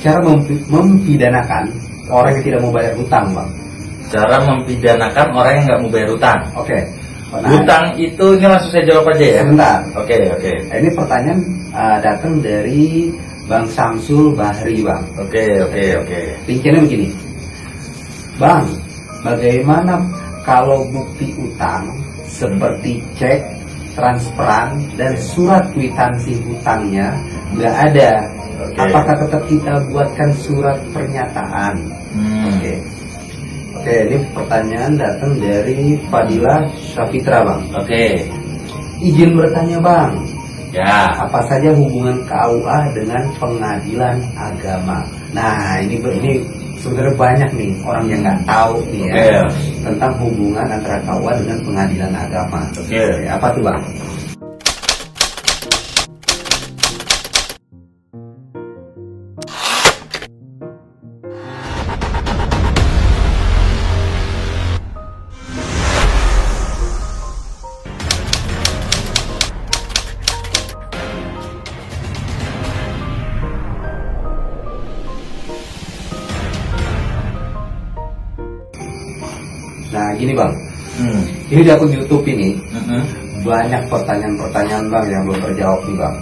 cara mempi- mempidanakan orang yang tidak mau bayar hutang, Bang. Cara mempidanakan orang yang nggak mau bayar hutang. Oke. Nah, Hutang itu ini langsung saya jawab aja ya. Sebentar. Oke oke Nah, Ini pertanyaan uh, datang dari Bang Samsul Bahri, Bang. oke oke oke. Rinciannya begini. Bang, bagaimana kalau bukti utang seperti cek, transferan, dan surat kwitansi hutangnya nggak ada? Oke. Apakah tetap kita buatkan surat pernyataan? Hmm. Oke. Oke, ini pertanyaan datang dari Fadila Syafitra, Bang. Oke. Izin bertanya, Bang. Ya. Apa saja hubungan KUA dengan pengadilan agama? Nah, ini ini sebenarnya banyak nih orang yang nggak tahu nih ya Oke. tentang hubungan antara KUA dengan pengadilan agama. Oke. Apa tuh, Bang? Ini di akun YouTube ini Mm-mm. banyak pertanyaan-pertanyaan Bang yang belum terjawab nih, Bang.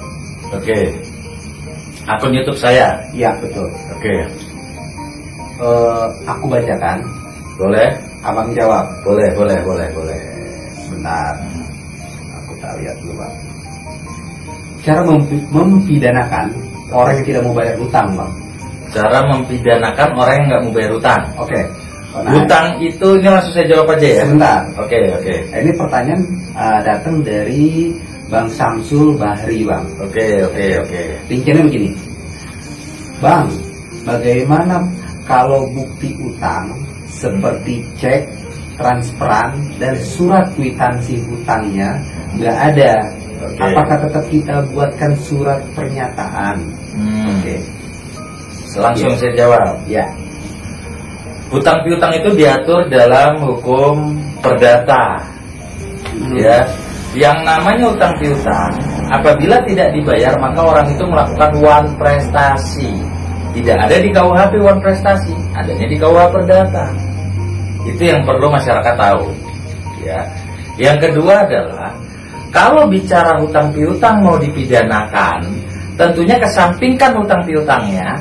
Oke. Akun YouTube saya. Iya, betul. Oke. Eh, aku bacakan, Boleh? Abang jawab. Boleh boleh boleh boleh. Sebentar. Aku tak lihat dulu, Bang. Cara mempi- mempidanakan orang yang tidak mau bayar hutang, Bang. Cara mempidanakan orang yang nggak mau bayar hutang. Oke. Nah, Hutang itu ini langsung saya jawab aja ya. Sebentar. Oke oke. Nah, Ini pertanyaan uh, datang dari Bang Samsul Bahri, Bang. Oke oke oke. Rinciannya begini. Bang, bagaimana kalau bukti utang seperti cek, transferan, dan surat kwitansi hutangnya nggak ada? Oke. Apakah tetap kita buatkan surat pernyataan? Hmm. Oke. Langsung Iya. saya jawab. Ya. Hutang piutang itu diatur dalam hukum perdata. Hmm. Ya. Yang namanya hutang piutang, apabila tidak dibayar maka orang itu melakukan one prestasi. Tidak ada di KUHP one prestasi, adanya di KUH perdata. Itu yang perlu masyarakat tahu. Ya. Yang kedua adalah kalau bicara hutang piutang mau dipidanakan, tentunya kesampingkan hutang piutangnya,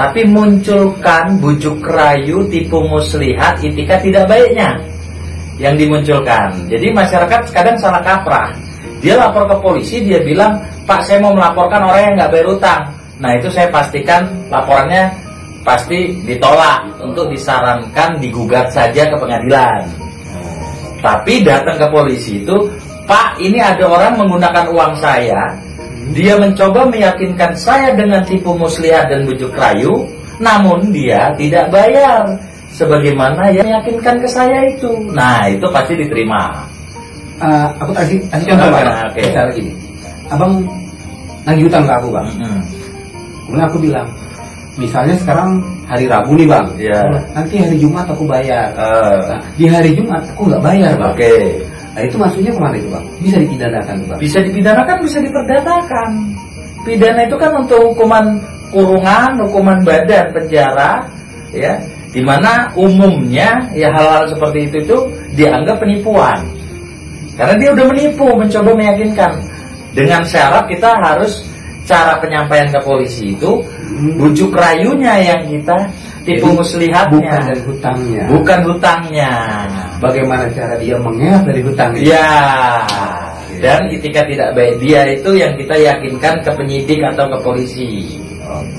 tapi munculkan bujuk rayu, tipu muslihat, itika tidak baiknya yang dimunculkan. Jadi masyarakat kadang salah kaprah. Dia lapor ke polisi, dia bilang, Pak saya mau melaporkan orang yang nggak bayar utang. Nah itu saya pastikan laporannya pasti ditolak untuk disarankan digugat saja ke pengadilan. Tapi datang ke polisi itu, Pak ini ada orang menggunakan uang saya, dia mencoba meyakinkan saya dengan tipu muslihat dan bujuk rayu, namun dia tidak bayar. Sebagaimana yang meyakinkan ke saya itu. Nah, itu pasti diterima. Uh, aku kasih, kasih contoh. Nah, oke. Misalnya gini. Abang nagih utang ke aku, Bang. Mm-mm. Kemudian aku bilang, misalnya sekarang hari Rabu nih bang, Iya. nanti hari Jumat aku bayar. Eh, Nah, di hari Jumat aku nggak bayar bang. Oke. Nah itu maksudnya ke mana itu bang? Bisa dipidanakan bang? Bisa dipidanakan, bisa diperdatakan. Pidana itu kan untuk hukuman kurungan, hukuman badan penjara, ya, di mana umumnya ya hal-hal seperti itu itu dianggap penipuan. Karena dia udah menipu, mencoba meyakinkan. Dengan syarat kita harus cara penyampaian ke polisi itu bujuk rayunya yang kita tipu Jadi, muslihatnya, Bukan dari hutangnya. bukan hutangnya. Bagaimana cara dia mengelak dari hutangnya? Ya. Dan ketika tidak baik dia itu yang kita yakinkan ke penyidik atau ke polisi.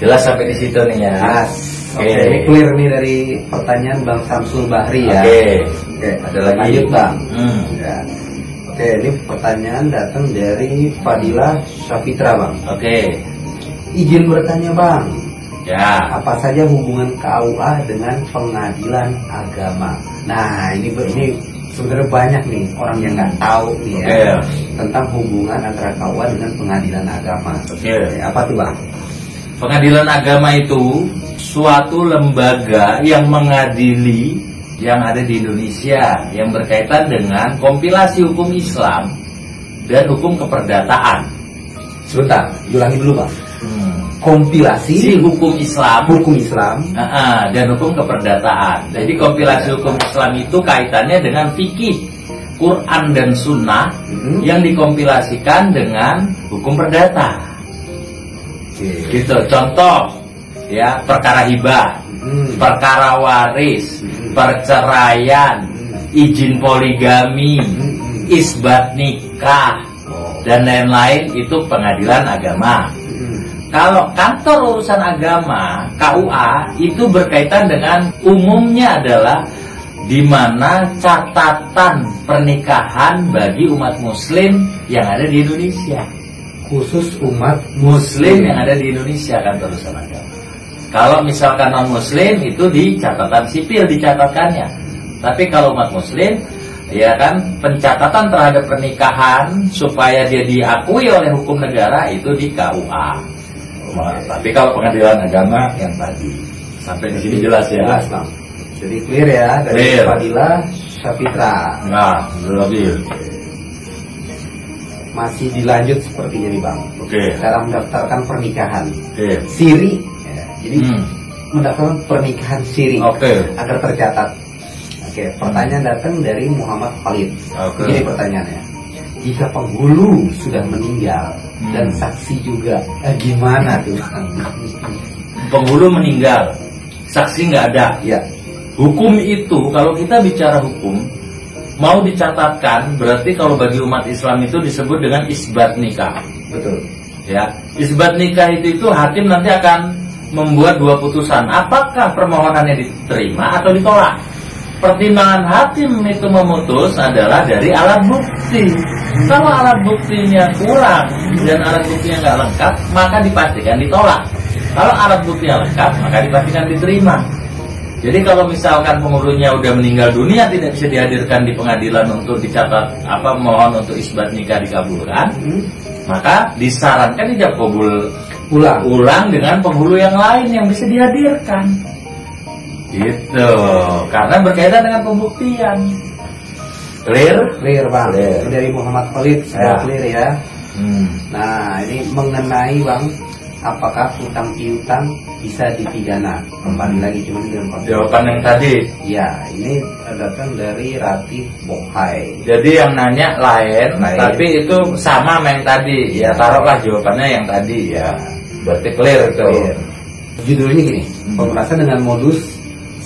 Jelas sampai di situ nih ya. Oke. Oke, ini clear nih dari pertanyaan Bang Samsul Bahri ya. Oke. Oke, Ada lagi. Lanjut bang. Hmm. Ya. Oke, ini pertanyaan datang dari Fadila Syafitra bang. Oke. Izin bertanya bang, Ya. apa saja hubungan KUA dengan pengadilan agama? Nah, ini ini sebenarnya banyak nih orang yang nggak tahu nih ya Oke. tentang hubungan antara KUA dengan pengadilan agama. Oke. Apa tuh bang? Pengadilan agama itu suatu lembaga yang mengadili yang ada di Indonesia yang berkaitan dengan kompilasi hukum Islam dan hukum keperdataan. Sebentar, ulangi dulu bang. Hmm. kompilasi Si hukum Islam hukum Islam ah, dan hukum keperdataan. Jadi kompilasi hukum Islam itu kaitannya dengan fikih, Quran dan Sunnah Mhm. yang dikompilasikan dengan hukum perdata. Gitu. Contoh ya perkara hibah, Hmm. perkara waris, Mhm. perceraian, Hmm. izin poligami, Hmm. isbat nikah Oh. dan lain-lain itu pengadilan agama. Kalau kantor urusan agama KUA itu berkaitan dengan umumnya adalah di mana catatan pernikahan bagi umat muslim yang ada di Indonesia. khusus umat Muslim yang ada di Indonesia kantor urusan agama. Kalau misalkan non muslim itu di catatan sipil dicatatkannya. Tapi kalau umat muslim ya kan pencatatan terhadap pernikahan supaya dia diakui oleh hukum negara itu di KUA. Tapi kalau pengadilan agama yang tadi sampai di sini jelas ya. Jelas, Bang. Jadi clear ya dari Clear. Fadila Syafitra. Nah, lebih. Masih dilanjut sepertinya nih Bang. Oke. Cara mendaftarkan pernikahan. Oke. Siri. ya, Jadi Hmm. mendaftarkan pernikahan siri Oke. agar tercatat. Oke, pertanyaan datang dari Muhammad Khalid. Oke. Begini pertanyaannya. Jika penghulu sudah meninggal Hmm. dan saksi juga, eh, gimana tuh? Penghulu meninggal, saksi nggak ada. ya, Hukum itu kalau kita bicara hukum mau dicatatkan berarti kalau bagi umat Islam itu disebut dengan isbat nikah. betul. Ya, isbat nikah itu itu hakim nanti akan membuat dua putusan. Apakah permohonannya diterima atau ditolak? Pertimbangan hakim itu memutus adalah dari alat bukti. Kalau alat buktinya kurang dan alat buktinya nggak lengkap, maka dipastikan ditolak. Kalau alat buktinya lengkap, maka dipastikan diterima. Jadi kalau misalkan penghulunya udah meninggal dunia tidak bisa dihadirkan di pengadilan untuk dicatat apa mohon untuk isbat nikah dikabulkan, Hmm. maka disarankan tidak kabul Ulang. ulang dengan penghulu yang lain yang bisa dihadirkan. Gitu, karena berkaitan dengan pembuktian. Clear? Clear bang. Clear. Dari Muhammad Khalid sudah Ya. clear ya. Hmm. Nah ini mengenai bang, apakah hutang piutang bisa dipidana? Kembali lagi cuma dengan konteks. Jawaban yang tadi. Ya ini datang dari Ratif Bohai. Jadi yang nanya lain, Lain. tapi itu sama sama yang tadi. Ya taruhlah jawabannya yang tadi ya. Berarti clear itu. Clear. Judulnya gini, Hmm. pemerasan dengan modus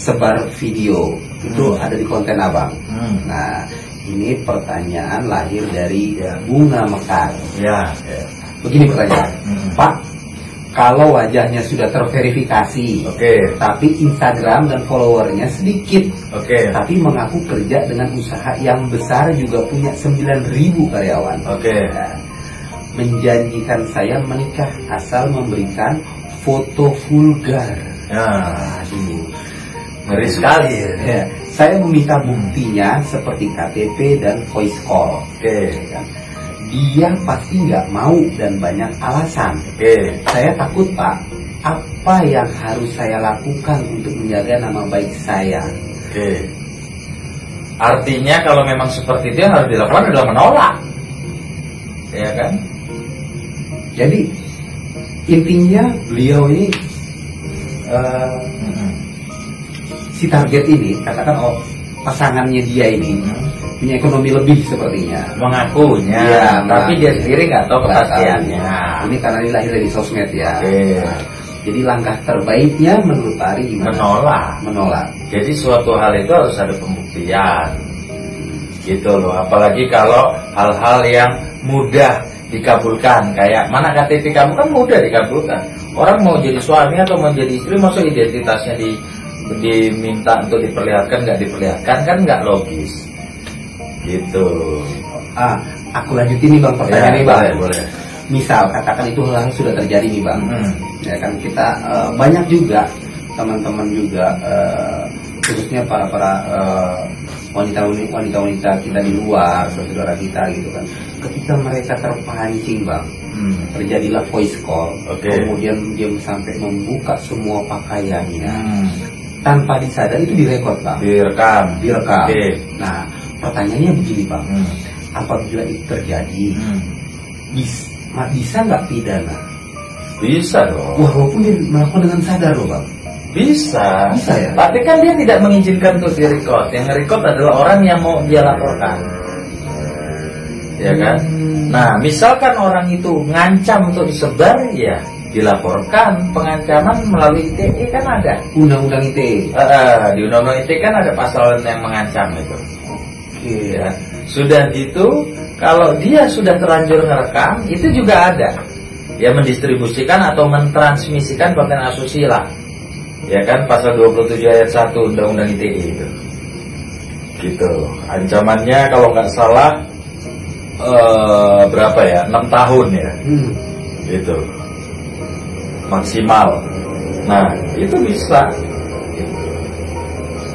sebar video itu Hmm. ada di konten abang. Hmm. Nah ini pertanyaan lahir dari ya, Bunga Mekar. Ya. ya. Begini pertanyaan, Hmm. Pak, kalau wajahnya sudah terverifikasi, Oke. tapi Instagram dan followernya sedikit, Oke. tapi mengaku kerja dengan usaha yang besar juga punya 9.000 karyawan. Oke. Nah, menjanjikan saya menikah asal memberikan foto vulgar. Ya. Aduh. Ngeri sekali ya. Ya, saya meminta buktinya seperti KTP dan voice call. Oke. Ya kan? Dia pasti nggak mau dan banyak alasan. Oke. Saya takut pak, apa yang harus saya lakukan untuk menjaga nama baik saya? Oke. Artinya kalau memang seperti itu yang harus dilakukan adalah menolak. Ya kan? Jadi intinya beliau ini eh, si target ini katakan oh pasangannya dia ini punya ekonomi lebih sepertinya. Mengakunya, Iya, tapi dia sendiri nggak tahu kepastiannya. Ini karena ini lahir dari sosmed ya. Oke. Nah, jadi langkah terbaiknya menurut Ari gimana? Menolak. Menolak. Jadi suatu hal itu harus ada pembuktian. Gitu loh. Apalagi kalau hal-hal yang mudah dikabulkan kayak mana KTP kamu kan mudah dikabulkan. Orang mau jadi suami atau mau jadi istri masuk identitasnya di diminta untuk diperlihatkan nggak diperlihatkan kan nggak logis. Gitu. Ah, aku lanjutin nih bang pertanyaan Ya, nih bang. boleh, boleh. Misal katakan itu hal sudah terjadi nih bang. Hmm. Ya kan kita eh, banyak juga teman-teman juga eh, khususnya para para wanita wanita wanita kita di luar saudara kita gitu kan. Ketika mereka terpancing bang, Hmm. terjadilah voice call, Oke. kemudian dia sampai membuka semua pakaiannya Hmm. Tanpa disadari itu direkod bang, Direkam. direkam. Oke. Nah pertanyaannya begini bang, Hmm. apabila itu terjadi Hmm. bis- ma- bisa nggak pidana? Bisa dong. Walaupun dia melakukan dengan sadar loh bang. Bisa. Bisa ya? Tapi kan dia tidak mengizinkan untuk direcord. Yang nge-record adalah orang yang mau dia laporkan. Ya kan? Hmm. Nah, misalkan orang itu ngancam untuk disebar, ya dilaporkan pengancaman melalui ITE kan ada. Undang-undang ITE. Eh, di Undang-Undang ITE kan ada pasal yang mengancam itu. Oke. Ya. Sudah gitu, kalau dia sudah terlanjur ngerekam, itu juga ada. Ya mendistribusikan atau mentransmisikan konten asusila. Ya kan pasal 27 ayat 1 Undang-Undang ITE itu. Gitu. Ancamannya kalau nggak salah eh, berapa ya? 6 tahun ya. Hmm. Gitu. Maksimal. Nah, itu bisa.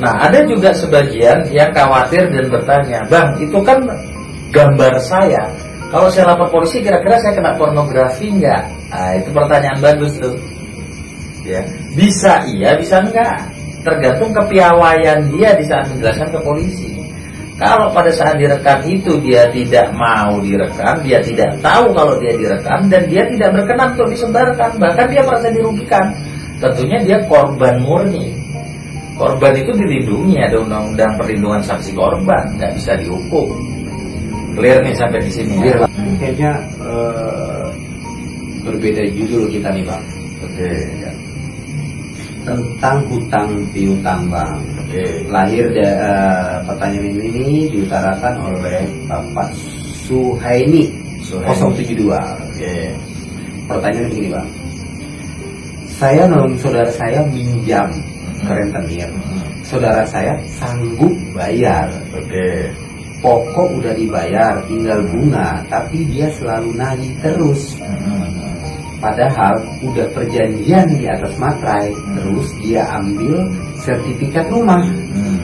Nah, ada juga sebagian yang khawatir dan bertanya, Bang, itu kan gambar saya. Kalau saya lapor polisi, kira-kira saya kena pornografi nggak? Nah, itu pertanyaan bagus tuh. Ya, bisa iya, bisa enggak. Tergantung kepiawaian dia di saat menjelaskan ke polisi. Kalau pada saat direkam itu dia tidak mau direkam, dia tidak tahu kalau dia direkam dan dia tidak berkenan untuk disebarkan, bahkan dia merasa dirugikan. Tentunya dia korban murni. Korban itu dilindungi ada undang-undang perlindungan saksi korban, nggak bisa dihukum. Clear nih sampai di sini ya. Kayaknya eh, berbeda judul kita nih bang. Oke. Tentang hutang piutang bang. Oke. Lahir da- eh, pertanyaan ini diutarakan oleh Bapak Suhaini Suhaini. 072. Oke. Pertanyaan begini bang. Saya nolong saudara saya minjam ke rentenir. Hmm, Saudara saya sanggup bayar. Oke. Pokok udah dibayar, tinggal bunga, tapi dia selalu nagih terus. Hmm, Padahal udah perjanjian di atas materai, Hmm. terus dia ambil sertifikat rumah. hmm,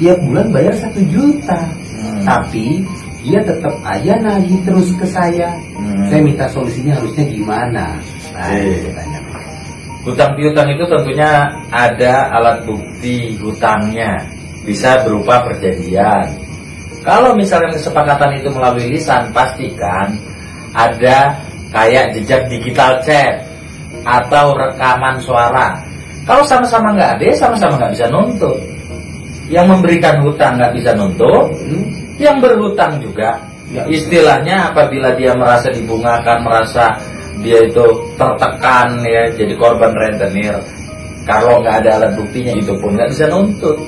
Tiap bulan bayar satu juta, hmm. tapi dia tetap aja nagih terus ke saya. Hmm. Saya minta solusinya harusnya gimana? Nah, Oke. ini pertanyaan. Hutang piutang itu tentunya ada alat bukti hutangnya bisa berupa perjanjian. Kalau misalnya kesepakatan itu melalui lisan, pastikan ada kayak jejak digital chat atau rekaman suara. Kalau sama-sama nggak ada, ya sama-sama nggak bisa nuntut. Yang memberikan hutang nggak bisa nuntut, Hmm? yang berhutang juga. Ya. Istilahnya apabila dia merasa dibungakan, merasa dia itu tertekan ya, jadi korban rentenir. Kalau nggak ada alat buktinya itu pun nggak bisa nuntut.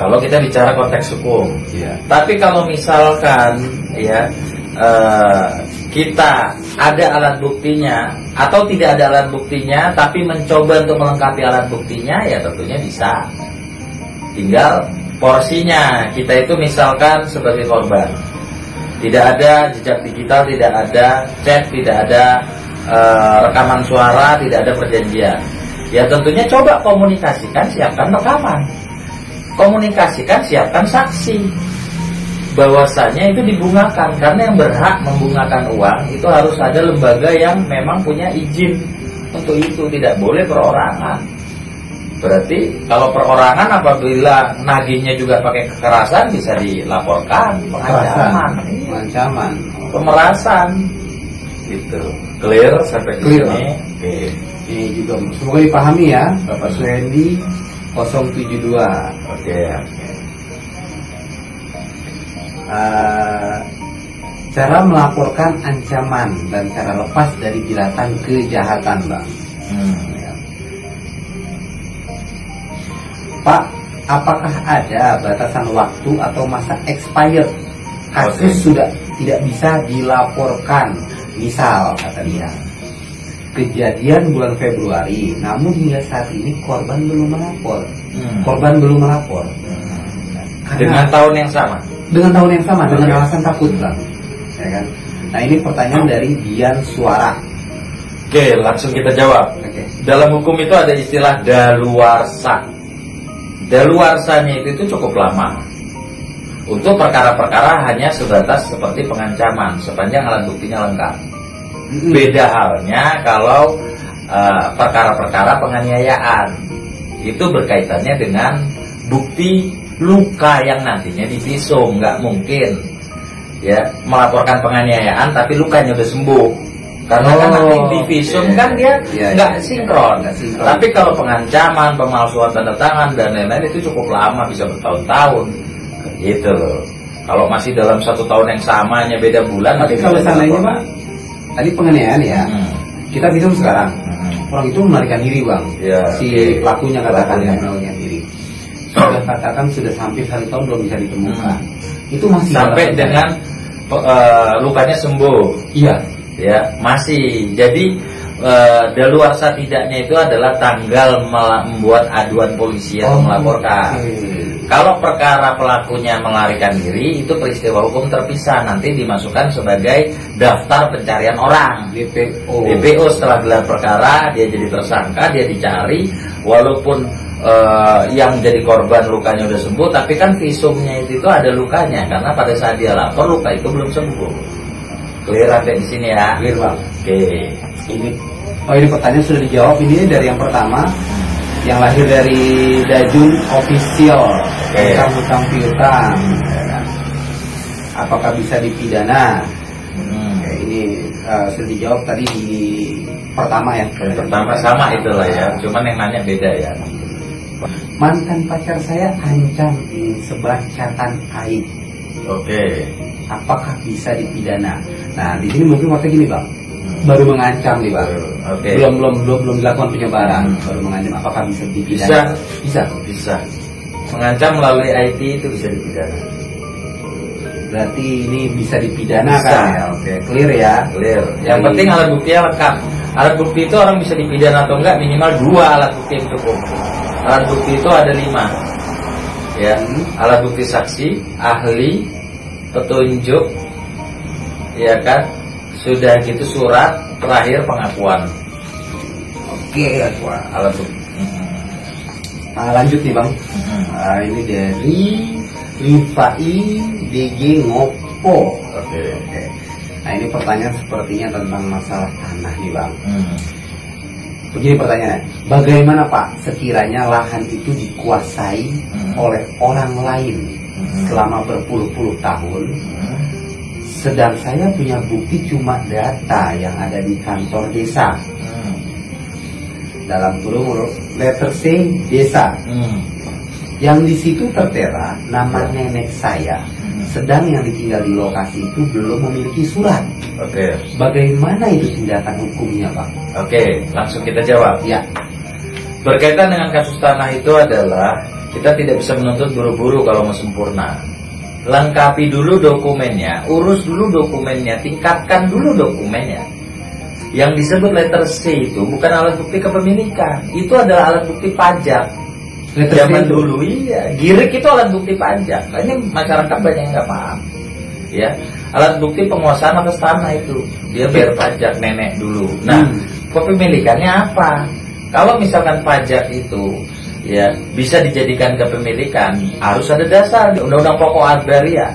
Kalau kita bicara konteks hukum, Iya. tapi kalau misalkan ya eh, kita ada alat buktinya atau tidak ada alat buktinya, tapi mencoba untuk melengkapi alat buktinya, ya tentunya bisa. Tinggal porsinya kita itu misalkan sebagai korban, tidak ada jejak digital, tidak ada chat, tidak ada eh, rekaman suara, tidak ada perjanjian. Ya tentunya coba komunikasikan, siapkan rekaman komunikasikan siapkan saksi bahwasanya itu dibungakan. Karena yang berhak membungakan uang itu harus ada lembaga yang memang punya izin untuk itu. Tidak boleh perorangan. Berarti kalau perorangan apabila nagihnya juga pakai kekerasan bisa dilaporkan. Pengancaman. Pengancaman. pemerasan. Gitu. Clear sampai di Clear, sini. Bang. oke. Ini juga semoga dipahami ya, Bapak Suhendi 072. oke Eh, cara melaporkan ancaman dan cara lepas dari jeratan kejahatan, Bang. Hmm. Ya. Pak, apakah ada batasan waktu atau masa expired kasus Oke. sudah tidak bisa dilaporkan? Misal, kata dia, kejadian bulan Februari, namun hingga saat ini korban belum melapor. Hmm. Korban belum melapor. Hmm. Karena- dengan tahun yang sama dengan tahun yang sama dengan alasan takut bang ya kan nah ini pertanyaan dari Dian Suara Oke, langsung kita jawab. oke Dalam hukum itu ada istilah daluarsa. Daluarsanya itu, itu cukup lama. Untuk perkara-perkara hanya sebatas seperti pengancaman, sepanjang alat buktinya lengkap. Beda halnya kalau eh, perkara-perkara penganiayaan. Itu berkaitannya dengan bukti luka yang nantinya divisum, nggak mungkin ya melaporkan penganiayaan tapi lukanya udah sembuh Karena kan Oh, nanti di visum oke. kan dia Iya, nggak iya. sinkron. Sinkron. Tapi kalau pengancaman, pemalsuan tanda tangan dan lain-lain itu cukup lama, bisa bertahun-tahun. Gitu loh. Kalau masih dalam satu tahun yang sama hanya beda bulan. Tapi nanti kalau bisa seandainya bang, tadi penganiayaan ya, Hmm. kita visum sekarang. Hmm. Orang itu melarikan diri bang, Ya, si oke. pelakunya katakan Pelakunya. Sudah katakan sudah sampai satu tahun belum bisa ditemukan. Itu masih Sampai dalam dengan eh, lukanya sembuh. Iya. ya masih jadi eh, daluarsa tidaknya itu adalah tanggal membuat aduan polisi atau melaporkan Oh, oke. kalau perkara pelakunya melarikan diri itu peristiwa hukum terpisah nanti dimasukkan sebagai daftar pencarian orang DPO. DPO setelah gelar perkara dia jadi tersangka dia dicari walaupun eh, yang jadi korban lukanya udah sembuh tapi kan visumnya itu, itu ada lukanya karena pada saat dia lapor luka itu belum sembuh clear sampai di sini ya Clear bang. oke Ini oh ini pertanyaan sudah dijawab ini dari yang pertama yang lahir dari Dajun Official Oke. tentang hutang piutang. Apakah bisa dipidana? Hmm. Oke, ini eh, sudah dijawab tadi di pertama ya. Yang pertama sama itulah ya cuman yang nanya beda ya Mantan pacar saya ancam ingin sebar catatan aib. oke Apakah bisa dipidana? Nah, di sini mungkin waktu gini bang, baru mengancam nih bang. oke Belum belum belum belum dilakukan penyebaran, Hmm. baru mengancam. Apakah bisa bisa dipidana? Bisa. bisa mengancam melalui IT itu bisa dipidana Berarti ini bisa dipidana Bisa. kan? Ya, Oke, clear ya. clear yang Jadi- penting alat buktinya lengkap alat bukti itu orang bisa dipidana atau enggak minimal dua alat bukti yang cukup alat bukti itu ada lima ya Hmm. alat bukti saksi ahli petunjuk ya kan sudah gitu surat terakhir pengakuan Oke. pengakuan alat bukti Nah, lanjut nih bang. Mhm. Nah, ini dari Rifai DG Ngopo. oke Oke. Nah ini pertanyaan sepertinya tentang masalah tanah nih bang. Hmm. Begini pertanyaannya, bagaimana Pak sekiranya lahan itu dikuasai Hmm. oleh orang lain Hmm. selama berpuluh-puluh tahun, Hmm. sedang saya punya bukti cuma data yang ada di kantor desa Hmm. dalam kurung letter C desa, Hmm. yang di situ tertera nama nenek saya. Sedang yang ditinggal di lokasi itu belum memiliki surat. Oke, Bagaimana itu tindakan hukumnya Pak? oke, langsung kita jawab. Ya, Berkaitan dengan kasus tanah itu adalah kita tidak bisa menuntut buru-buru kalau mau sempurna. Lengkapi dulu dokumennya, urus dulu dokumennya, tingkatkan dulu dokumennya. Yang disebut letter C itu bukan alat bukti kepemilikan, itu adalah alat bukti pajak. Zaman dulu iya, girik itu alat bukti pajak. Kayaknya masyarakat banyak yang nggak paham. Ya, alat bukti penguasaan atas tanah itu dia bayar pajak nenek dulu. Nah, Hmm. kepemilikannya apa? Kalau misalkan pajak itu ya bisa dijadikan kepemilikan, harus ada dasar di Undang-Undang Pokok Agraria.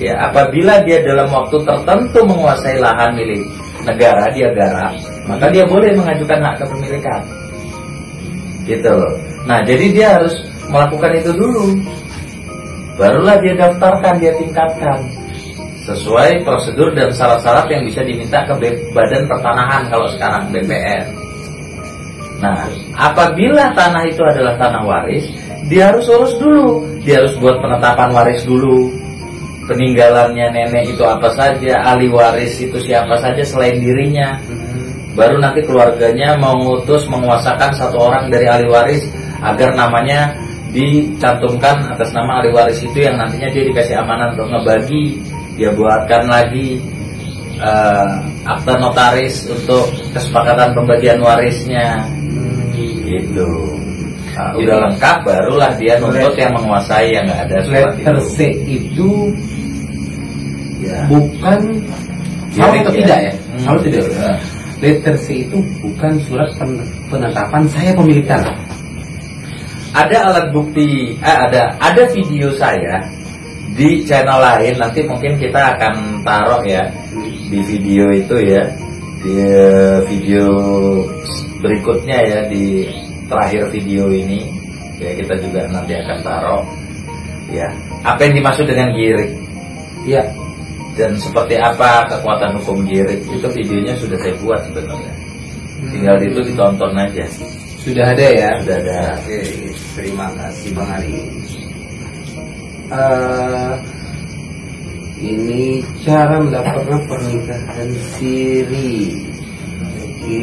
Ya, apabila dia dalam waktu tertentu menguasai lahan milik negara, dia garap, maka dia boleh mengajukan hak kepemilikan. Gitu loh. Nah, jadi dia harus melakukan itu dulu. Barulah dia daftarkan, dia tingkatkan sesuai prosedur dan syarat-syarat yang bisa diminta ke Badan Pertanahan kalau sekarang BPR. Nah, apabila tanah itu adalah tanah waris, dia harus urus dulu. Dia harus buat penetapan waris dulu. Peninggalannya nenek itu apa saja, ahli waris itu siapa saja selain dirinya. Baru nanti keluarganya mengutus menguasakan satu orang dari ahli waris agar namanya dicantumkan atas nama ahli waris itu yang nantinya dia dikasih amanah untuk ngebagi. Dia buatkan lagi eh, akta notaris untuk kesepakatan pembagian warisnya gitu. Nah, udah lengkap barulah dia nuntut yang menguasai yang nggak ada surat Letter itu. C itu Ya. bukan salah atau ya? tidak ya? Hmm. Salah tidak? Ya. Letter C itu bukan surat pen- penetapan saya pemilik tanah. Ada alat bukti eh, ada ada video saya di channel lain nanti mungkin kita akan taruh ya di video itu ya di eh, video berikutnya ya di terakhir video ini. Ya kita juga nanti akan taruh ya. Apa yang dimaksud dengan girik? Ya, dan seperti apa kekuatan hukum girik? Itu videonya sudah saya buat sebenarnya. Tinggal itu ditonton aja Sudah ada ya? sudah ada Oke, terima kasih Bang Ari. Eh, ini cara mendapatkan pernikahan siri. Oke,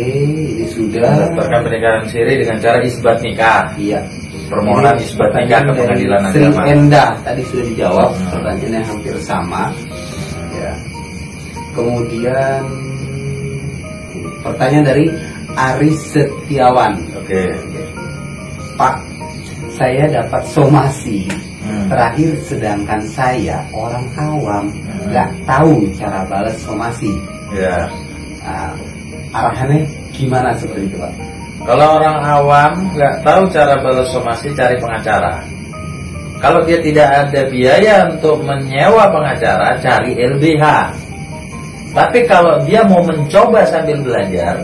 ini sudah. mendaftarkan pernikahan siri dengan cara isbat nikah Iya. permohonan Ini isbat nikah ke pengadilan Sri agama Endah tadi sudah dijawab, Hmm. pertanyaannya hampir sama. Ya. Kemudian pertanyaan dari Aris Setiawan. oke Pak, saya dapat somasi Hmm. terakhir sedangkan saya orang awam Hmm. nggak tahu cara balas somasi. ya Nah, arahannya gimana seperti itu Pak? Kalau orang awam nggak tahu cara balas somasi cari pengacara. Kalau dia tidak ada biaya untuk menyewa pengacara, cari LBH. Tapi kalau dia mau mencoba sambil belajar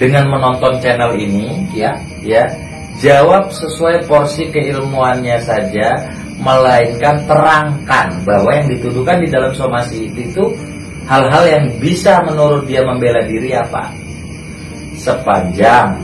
dengan menonton channel ini, Ya, ya jawab sesuai porsi keilmuannya saja, melainkan terangkan bahwa yang dituduhkan di dalam somasi itu hal-hal yang bisa menurut dia membela diri apa? Sepanjang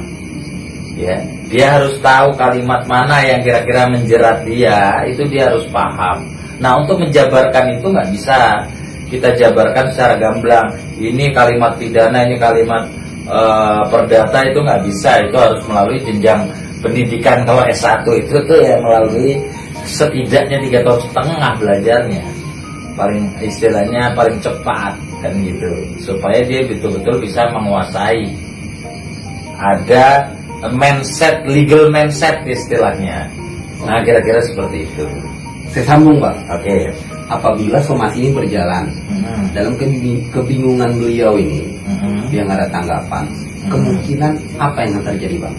ya dia harus tahu kalimat mana yang kira-kira menjerat dia itu dia harus paham. Nah untuk menjabarkan itu nggak bisa kita jabarkan secara gamblang. Ini kalimat pidana ini kalimat eh, perdata itu nggak bisa itu harus melalui jenjang pendidikan. Kalau S1 itu tuh ya melalui setidaknya tiga tahun setengah belajarnya. Paling istilahnya paling cepat kan gitu. Supaya dia betul-betul bisa menguasai. Ada mindset legal mindset istilahnya. Nah kira-kira seperti itu. Saya sambung Pak. oke Apabila somasi ini berjalan Mhm. dalam kebi- kebingungan beliau ini, Mhm. dia nggak ada tanggapan. Hmm. Kemungkinan apa yang akan terjadi Bang?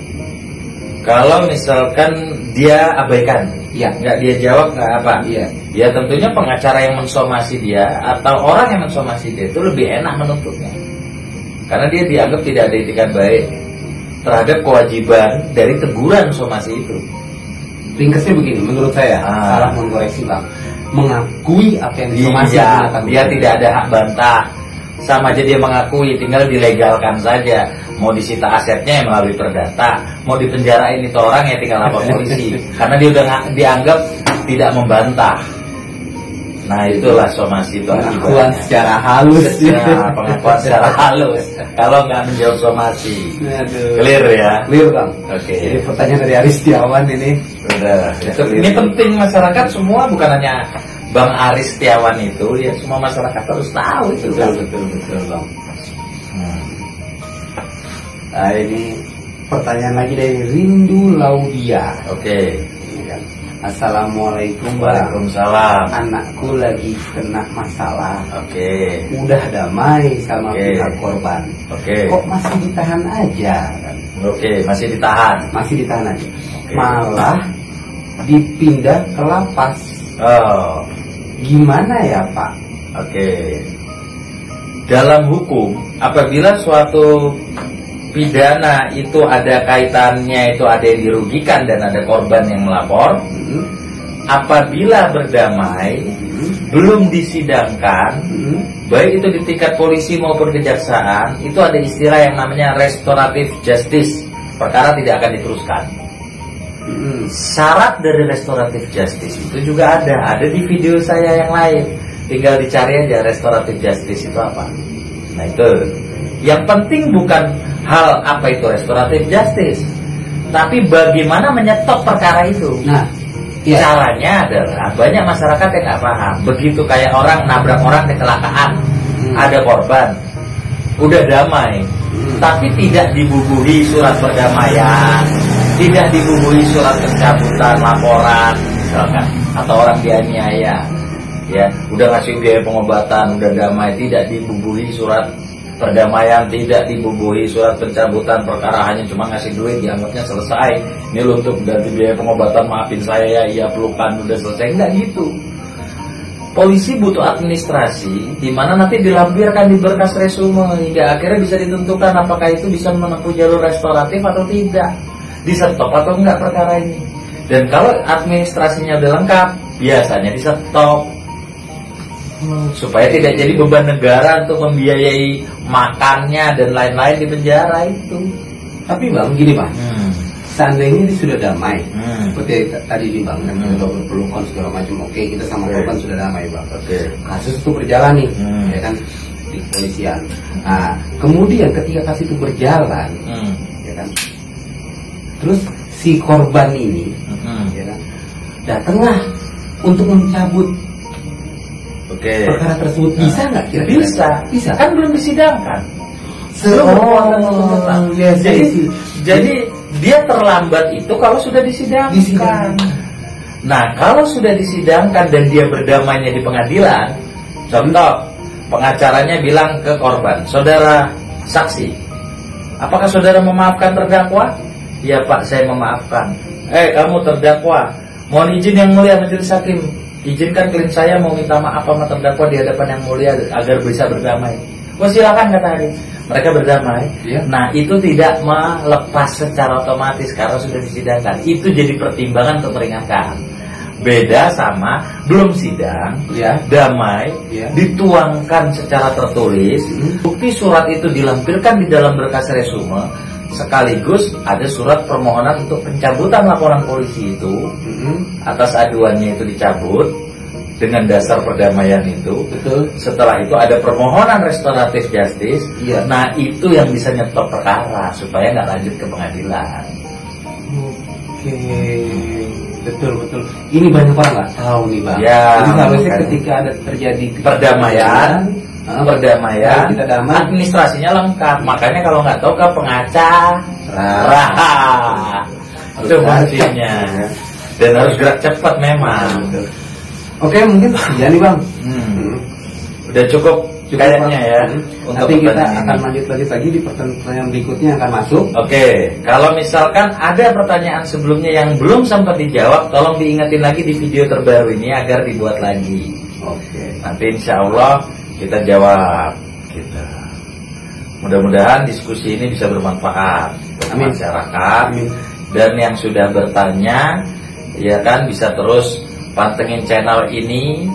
kalau misalkan dia abaikan Iya. nggak dia jawab nggak apa Iya. ya tentunya pengacara yang mensomasi dia atau orang yang mensomasi dia itu lebih enak menuntutnya karena dia dianggap tidak ada etikat baik terhadap kewajiban dari teguran somasi itu Ringkasnya begini, menurut saya Ah. salah mengkoreksi Bang. Mengakui apa yang disomasi Iya, dia tidak ada hak bantah. Sama aja dia mengakui, tinggal dilegalkan saja. Mau disita asetnya ya melalui perdata, mau dipenjarain itu orang ya tinggal lapor polisi. Karena dia udah dianggap tidak membantah. Nah itulah somasi itu pengakuan secara halus. Ya, pengakuan secara halus. Kalau nggak menjawab somasi, Aduh. clear ya. Clear Bang. Oke. Jadi pertanyaan dari Aris Setiawan ini. Udah. Itu, ini penting masyarakat semua bukan hanya Bang Aris Setiawan itu ya semua masyarakat harus tahu itu. Betul, betul, betul Bang. Hmm. Nah ini pertanyaan lagi dari Rindu Laudia. Oke. Ini kan. Assalamualaikum. Waalaikumsalam. Anakku lagi kena masalah. Oke. Udah damai sama Oke. pihak korban. Oke. Kok masih ditahan aja kan? Oke, masih ditahan. Masih ditahan aja. Oke. Malah dipindah ke lapas. Oh, Gimana ya Pak? oke. Dalam hukum, apabila suatu pidana itu ada kaitannya, itu ada yang dirugikan dan ada korban yang melapor, Hmm, apabila berdamai, hmm, belum disidangkan, hmm. baik itu di tingkat polisi maupun kejaksaan, itu ada istilah yang namanya restoratif justice. Perkara tidak akan diteruskan. Hmm. Syarat dari restoratif justice itu juga ada, ada di video saya yang lain. Tinggal dicari aja restoratif justice itu apa. Nah itu. Yang penting bukan hal apa itu restoratif justice, tapi bagaimana menyetop perkara itu. Nah, ya. Caranya adalah banyak masyarakat yang nggak paham. Begitu kayak orang nabrak orang kecelakaan, Hmm. ada korban, udah damai, Hmm. tapi tidak dibubuhi surat perdamaian, tidak dibubuhi surat pencabutan laporan, misalkan, atau orang dianiaya, ya, udah ngasih biaya pengobatan, udah damai, tidak dibubuhi surat perdamaian, tidak dibubuhi surat pencabutan perkara hanya cuma ngasih duit dianggapnya selesai. Ini lo untuk ganti biaya pengobatan maafin saya ya, iya pelukan udah selesai enggak gitu. Polisi butuh administrasi di mana nanti dilampirkan di berkas resume hingga akhirnya bisa ditentukan apakah itu bisa menempuh jalur restoratif atau tidak, disetop atau enggak perkara ini. Dan kalau administrasinya udah lengkap, biasanya disetop. supaya tidak jadi beban negara untuk membiayai makannya dan lain-lain di penjara itu. Tapi bang, gini bang, Hmm. seandainya ini sudah damai, Hmm. seperti tadi nih bang, Hmm. kita berpelukan segala macam, oke kita sama Oke. korban sudah damai bang. Oke. Kasus itu berjalan nih, Hmm. ya kan di kepolisian. Nah, kemudian ketika kasus itu berjalan, Hmm. ya kan, terus si korban ini, Hmm. ya datanglah untuk mencabut Oke. perkara tersebut bisa nggak kira-kira? Bisa. Bisa. Kan belum disidangkan. Se- Belum berkuatan Oh, jadi, yes. jadi dia terlambat itu kalau sudah disidangkan. Disidangkan. Nah, kalau sudah disidangkan dan dia berdamainya di pengadilan, contoh pengacaranya bilang ke korban, saudara saksi, apakah saudara memaafkan terdakwa? Ya Pak, saya memaafkan. Eh, kamu terdakwa, mohon izin yang mulia majelis hakim, izinkan klien saya mau minta maaf sama terdakwa di hadapan yang mulia agar bisa berdamai. Oh silakan kata hakim. Mereka berdamai. Iya. Nah itu tidak melepas secara otomatis karena sudah disidangkan. Itu jadi pertimbangan untuk meringankan. Beda sama belum sidang, Ya. damai, Iya. dituangkan secara tertulis, Hmm. bukti surat itu dilampirkan di dalam berkas resume, sekaligus ada surat permohonan untuk pencabutan laporan polisi itu atas aduannya itu dicabut dengan dasar perdamaian itu. Betul. Setelah itu ada permohonan restoratif justice. Iya. Nah itu yang bisa nyetop perkara supaya nggak lanjut ke pengadilan. Oke, betul betul. Ini banyak orang nggak tahu nih bang. Ya, Jadi makanya. ketika ada terjadi Perdamaian, perdamaian, Kalau kita damai. administrasinya lengkap. Makanya kalau nggak tahu ke pengacara, Rah. itu fungsinya. Dan harus gerak cepat memang. Betul. Oke, mungkin sekian nih bang. Hmm. Hmm. Udah cukup kayaknya ya. Hmm. untuk Nanti kita akan lanjut lanjut lagi di pertanyaan berikutnya yang akan masuk. Oke, kalau misalkan ada pertanyaan sebelumnya yang belum sempat dijawab, tolong diingetin lagi di video terbaru ini agar dibuat lagi. Oke. Nanti insya Allah kita jawab. Kita. Mudah-mudahan diskusi ini bisa bermanfaat untuk masyarakat Amin. dan yang sudah bertanya, ya kan bisa terus pantengin channel ini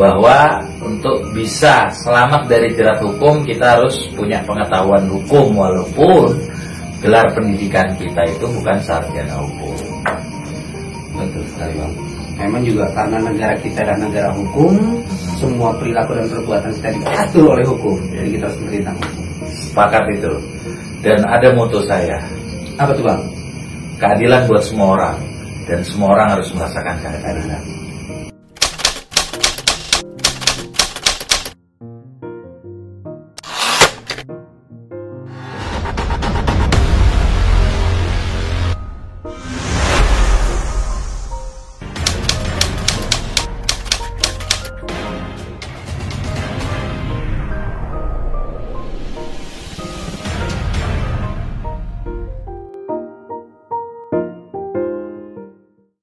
bahwa untuk bisa selamat dari jerat hukum kita harus punya pengetahuan hukum walaupun gelar pendidikan kita itu bukan sarjana hukum. Betul sekali bang. Memang juga karena negara kita dan negara hukum, semua perilaku dan perbuatan kita diatur oleh hukum. Jadi kita harus hukum. Sepakat itu. Dan ada moto saya, Apa tuh bang? keadilan buat semua orang dan semua orang harus merasakan keadilan.